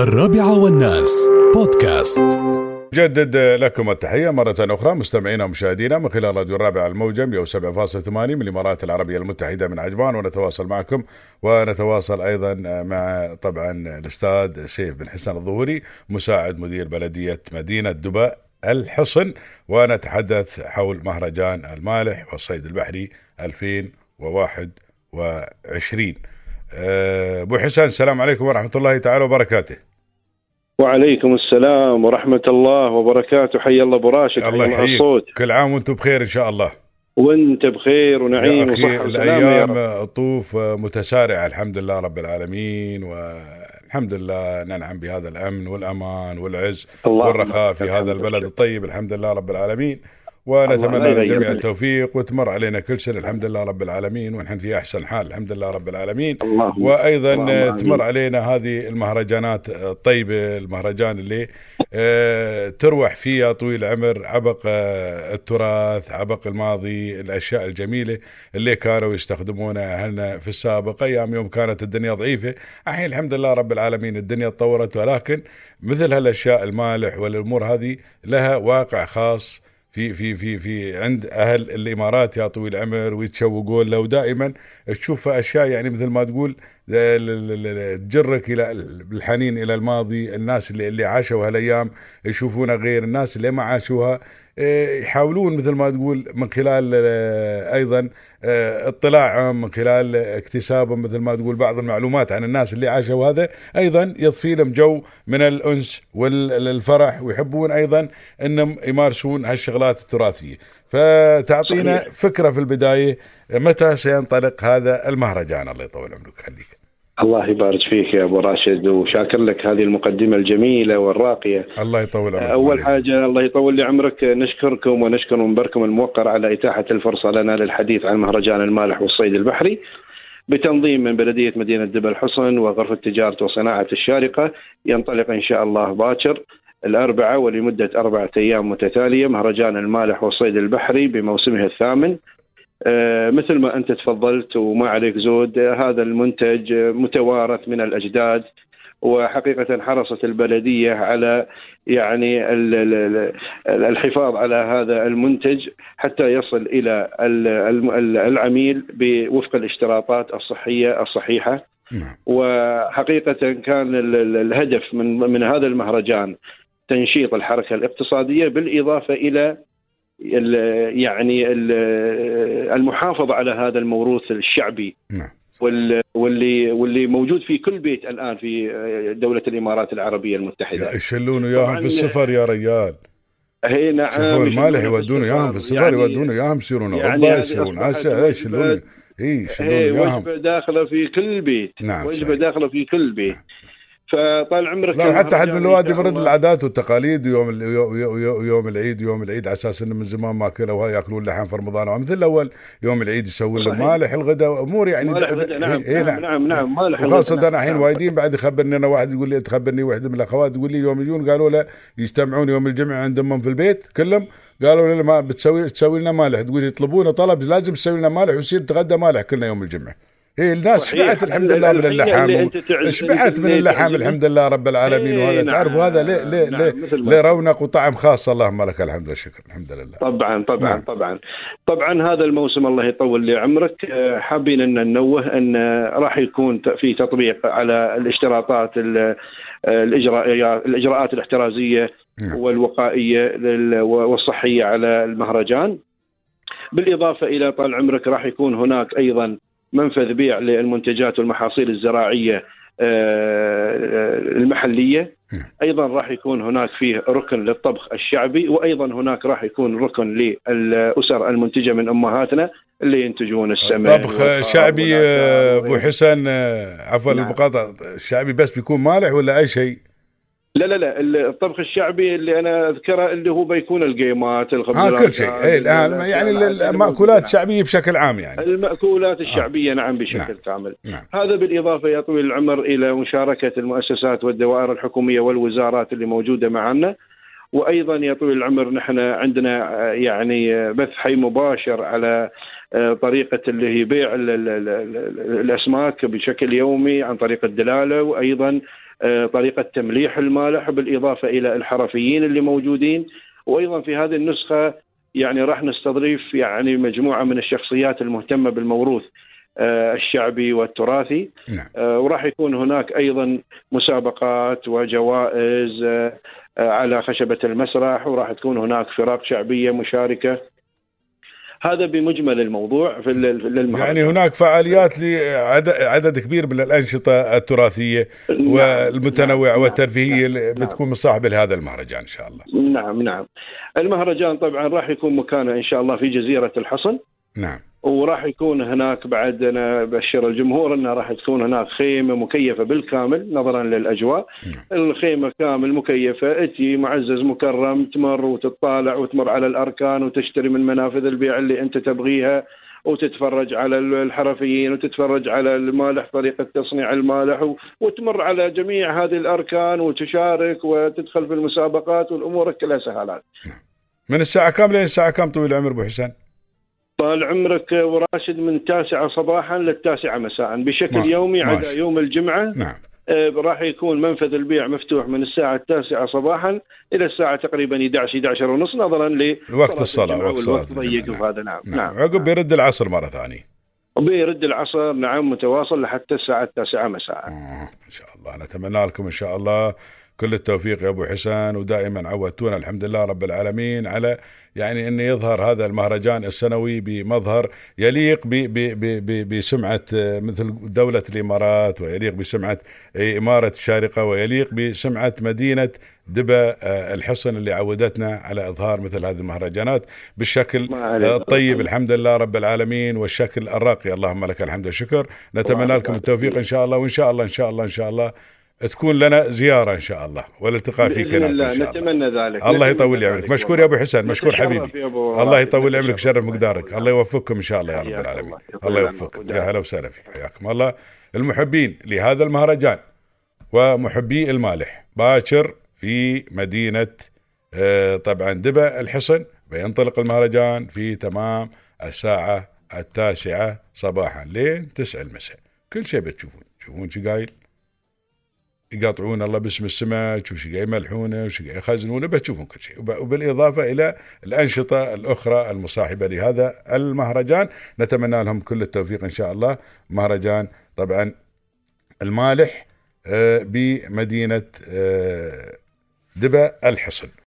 الرابعة والناس. بودكاست. جدد لكم التحية مرة أخرى مستمعينا ومشاهدينا من خلال راديو الرابع الموجم 7.8 من الإمارات العربية المتحدة من عجمان ونتواصل معكم ونتواصل أيضا مع طبعا الأستاذ سيف بن حسن الظهوري مساعد مدير بلدية مدينة دبي الحصن ونتحدث حول مهرجان المالح والصيد البحري 2021 أه، أبو حسن السلام عليكم ورحمة الله تعالى وبركاته. وعليكم السلام ورحمة الله وبركاته. حي الله ابو راشد الله حي يحييك. كل عام وأنتم بخير إن شاء الله. وأنت بخير ونعيم يا وصحة يا الأيام رب طوف متسارعة الحمد لله رب العالمين والحمد لله ننعم بهذا الأمن والأمان والعز والرخاء في هذا البلد. الطيب الحمد لله رب العالمين. ونتمنى للجميع. التوفيق وتمر علينا كل سنه الحمد لله رب العالمين ونحن في أحسن حال. الحمد لله رب العالمين. اللهم وأيضا آمين. تمر علينا هذه المهرجانات الطيبة المهرجان اللي آه، تروح فيها طويل العمر عبق آه، التراث عبق الماضي الأشياء الجميلة اللي كانوا يستخدمونها أهلنا في السابق. أيام يوم كانت الدنيا ضعيفة الحين الحمد لله رب العالمين الدنيا تطورت. ولكن مثل هالأشياء المالح والأمور هذه لها واقع خاص في في في في عند أهل الإمارات يا طويل العمر ويتشوقون له ودائما تشوف أشياء يعني مثل ما تقول تجرك إلى الحنين إلى الماضي. الناس اللي اللي عاشوا هالأيام يشوفونها غير. الناس اللي ما عاشوها إيه، يحاولون مثل ما تقول من خلال آه، أيضا آه، اطلاعهم من خلال اكتسابهم مثل ما تقول بعض المعلومات عن الناس اللي عاشوا هذا. أيضا يضفي لهم جو من الأنس والفرح ويحبون أيضا إنهم يمارسون هالشغلات التراثية. فتعطينا صحيح. فكرة في البداية متى سينطلق هذا المهرجان؟ الله يطول عمرك. خليك. الله يبارك فيك يا أبو راشد وشاكر لك هذه المقدمة الجميلة والراقية. الله يطول عمرك. أول حاجة الله يطول لي عمرك. نشكركم ونشكر منبركم الموقر على إتاحة الفرصة لنا للحديث عن مهرجان المالح والصيد البحري بتنظيم من بلدية مدينة دبي الحصن وغرفة تجارة وصناعة الشارقة. ينطلق إن شاء الله باكر الأربعاء ولمدة أربعة أيام متتالية مهرجان المالح والصيد البحري بموسمه الثامن. مثل ما أنت تفضلت وما عليك زود آه، هذا المنتج آه، متوارث من الأجداد وحقيقة حرصت البلدية على يعني ال- ال- ال- الحفاظ على هذا المنتج حتى يصل إلى العميل بوفق الاشتراطات الصحية الصحيحة. نعم. وحقيقة كان ال- ال- الهدف من من هذا المهرجان تنشيط الحركة الاقتصادية بالإضافة إلى ال- يعني ال- المحافظة على هذا الموروث الشعبي. نعم. وال- واللي واللي موجود في كل بيت الآن في دولة الإمارات العربية المتحدة. يشلون وياهم في السفر يا ريال. هي نعم المالح يودون. وياهم في السفر يعني- يودون وياهم يصيرون يعني أوروبا يصيرون آسيا يشلون. اي يشلون وياهم. وجبة داخلة في كل بيت. نعم، وجبة صحيح. داخلة في كل بيت. فطال عمرك لا حتى حد من الوادي الله- العادات والتقاليد ويوم يوم العيد يوم العيد على أساس إنه من زمان ما كلوا يأكلون لحم في رمضان. مثل الأول يوم العيد يسوون صحيح. مالح الغداء امور يعني مالح د- غدا، د- نعم, إيه نعم نعم. نعم مالح وخاصة غدا، أنا الحين نعم. وايدين بعد يخبرني أنا واحد يقول لي تخبرني واحدة من الأخوات تقول لي يوم يجون قالوا له يجتمعون يوم الجمعة عندهم في البيت كلهم قالوا له ما بتسوي تسوي لنا مالح. تقول يطلبونه طلب لازم تسوي لنا مالح ويصير تغدى مالح كلنا يوم الجمعة. هي الناس صحيح. شبعت الحمد لله من تعز- شبعت من تعجبني. الحمد لله رب العالمين إيه وهذا نعم. تعرف هذا ليه ليه نعم، ليه, ليه رونق وطعم خاص اللهم لك الحمد والشكر الحمد لله طبعا طبعا نعم. طبعا طبعا هذا الموسم الله يطول لي عمرك آه، حابين أن ننوه أن راح يكون في تطبيق على الاشتراطات ال- الاجراءات الإجراءات الاحترازية نعم. والوقائية والصحية على المهرجان بالإضافة إلى طال عمرك راح يكون هناك أيضا منفذ بيع للمنتجات والمحاصيل الزراعية آه، المحلية نعم. أيضا راح يكون هناك فيه ركن للطبخ الشعبي وأيضا هناك راح يكون ركن للأسر المنتجة من أمهاتنا اللي ينتجون السمن طبخ شعبي آه، أبو. حسن آه، عفوا نعم. المقاطعة الشعبي بس بيكون مالح ولا أي شيء لا لا لا الطبخ الشعبي اللي أنا أذكره اللي هو بيكون القيمات الخبز آه كل شيء. اي الان ال- يعني ال- المأكولات الشعبية بشكل عام يعني. المأكولات الشعبية نعم بشكل نعم. كامل. نعم. هذا بالإضافة يا طويل العمر إلى مشاركة المؤسسات والدوائر الحكومية والوزارات اللي موجودة معنا. وأيضا يا طويل العمر نحن عندنا آه، يعني آه، بث حي مباشر على آه، طريقة اللي هي بيع ال- ال- ال- ال- الأسماك بشكل يومي عن طريق الدلالة. وأيضا آه، طريقة تمليح المالح بالاضافه إلى الحرفيين اللي موجودين. وأيضا في هذه النسخة يعني راح نستضيف يعني مجموعة من الشخصيات المهتمة بالموروث آه، الشعبي والتراثي. نعم. آه، وراح يكون هناك أيضا مسابقات وجوائز آه، آه، على خشبة المسرح وراح تكون هناك فرق شعبية مشاركة. هذا بمجمل الموضوع في للمهرجان يعني هناك فعاليات لعدد عدد كبير من الأنشطة التراثية نعم، والمتنوعة نعم، والترفيهية نعم، اللي نعم. بتكون مصاحبة لهذا المهرجان إن شاء الله. نعم نعم المهرجان طبعا راح يكون مكانه إن شاء الله في جزيرة الحصن نعم وراح يكون هناك بعد أنا أبشر الجمهور انه راح تكون هناك خيمة مكيفة بالكامل نظرا للأجواء. الخيمة كامل مكيفة اتي معزز مكرم تمر وتطالع وتمر على الأركان وتشتري من منافذ البيع اللي أنت تبغيها وتتفرج على الحرفيين وتتفرج على المالح طريقة تصنيع المالح وتمر على جميع هذه الأركان وتشارك وتدخل في المسابقات والأمور كلها سهالات من الساعة كم لين الساعة كم طويل العمر أبو حسين؟ طال عمرك وراشد من التاسعة صباحا للتاسعة مساء. بشكل ما- يومي عدا. يوم الجمعة نعم. آه، راح يكون منفذ البيع مفتوح من الساعة التاسعة صباحا إلى الساعة تقريبا 11 11 ونص نظرا ل وقت الصلاة، وقت صلاة والوقت ضيق الجمعة، وهذا نعم. نعم. عقب بيرد العصر مرة ثانية. وبيرد العصر نعم متواصل لحتى الساعة التاسعة مساء. آه، إن شاء الله. نتمنى لكم إن شاء الله كل التوفيق يا أبو حسن ودائما عودتونا الحمد لله رب العالمين على يعني ان يظهر هذا المهرجان السنوي بمظهر يليق ب ب ب ب بسمعة آه، مثل دولة الإمارات ويليق بسمعة إمارة الشارقة ويليق بسمعة مدينة دبا آه، الحصن اللي عودتنا على إظهار مثل هذه المهرجانات بالشكل عليك. آه، الطيب الحمد لله رب العالمين والشكل الراقي اللهم لك الحمد والشكر نتمنى الله لكم التوفيق. إن شاء الله وإن شاء الله إن شاء الله إن شاء الله تكون لنا زيارة إن شاء الله والالتقاء فيك إن شاء الله. نتمنى ذلك. الله يطول عمرك مشكور. يا أبو حسن مشكور حبيبي. الله يطول عمرك. شرف مقدارك. الله يوفقكم إن شاء الله يا رب العالمين. الله. يوفقكم. يا هلا وسهلا فيك. حياكم الله. المحبين لهذا المهرجان ومحبي المالح. باكر في مدينة آه، طبعا دبا الحصن بينطلق المهرجان في تمام الساعة التاسعة صباحا لين تسعة المساء. كل شيء بتشوفون. تشوفون شقايل يقاطعون الله باسم السمك وشقا يملحونه وشقا يخزنونه بتشوفون كل شيء. وب- وبالإضافة إلى الأنشطة الأخرى المصاحبة لهذا المهرجان. نتمنى لهم كل التوفيق إن شاء الله. مهرجان طبعا المالح آه، بمدينة آه، دبا الحصن.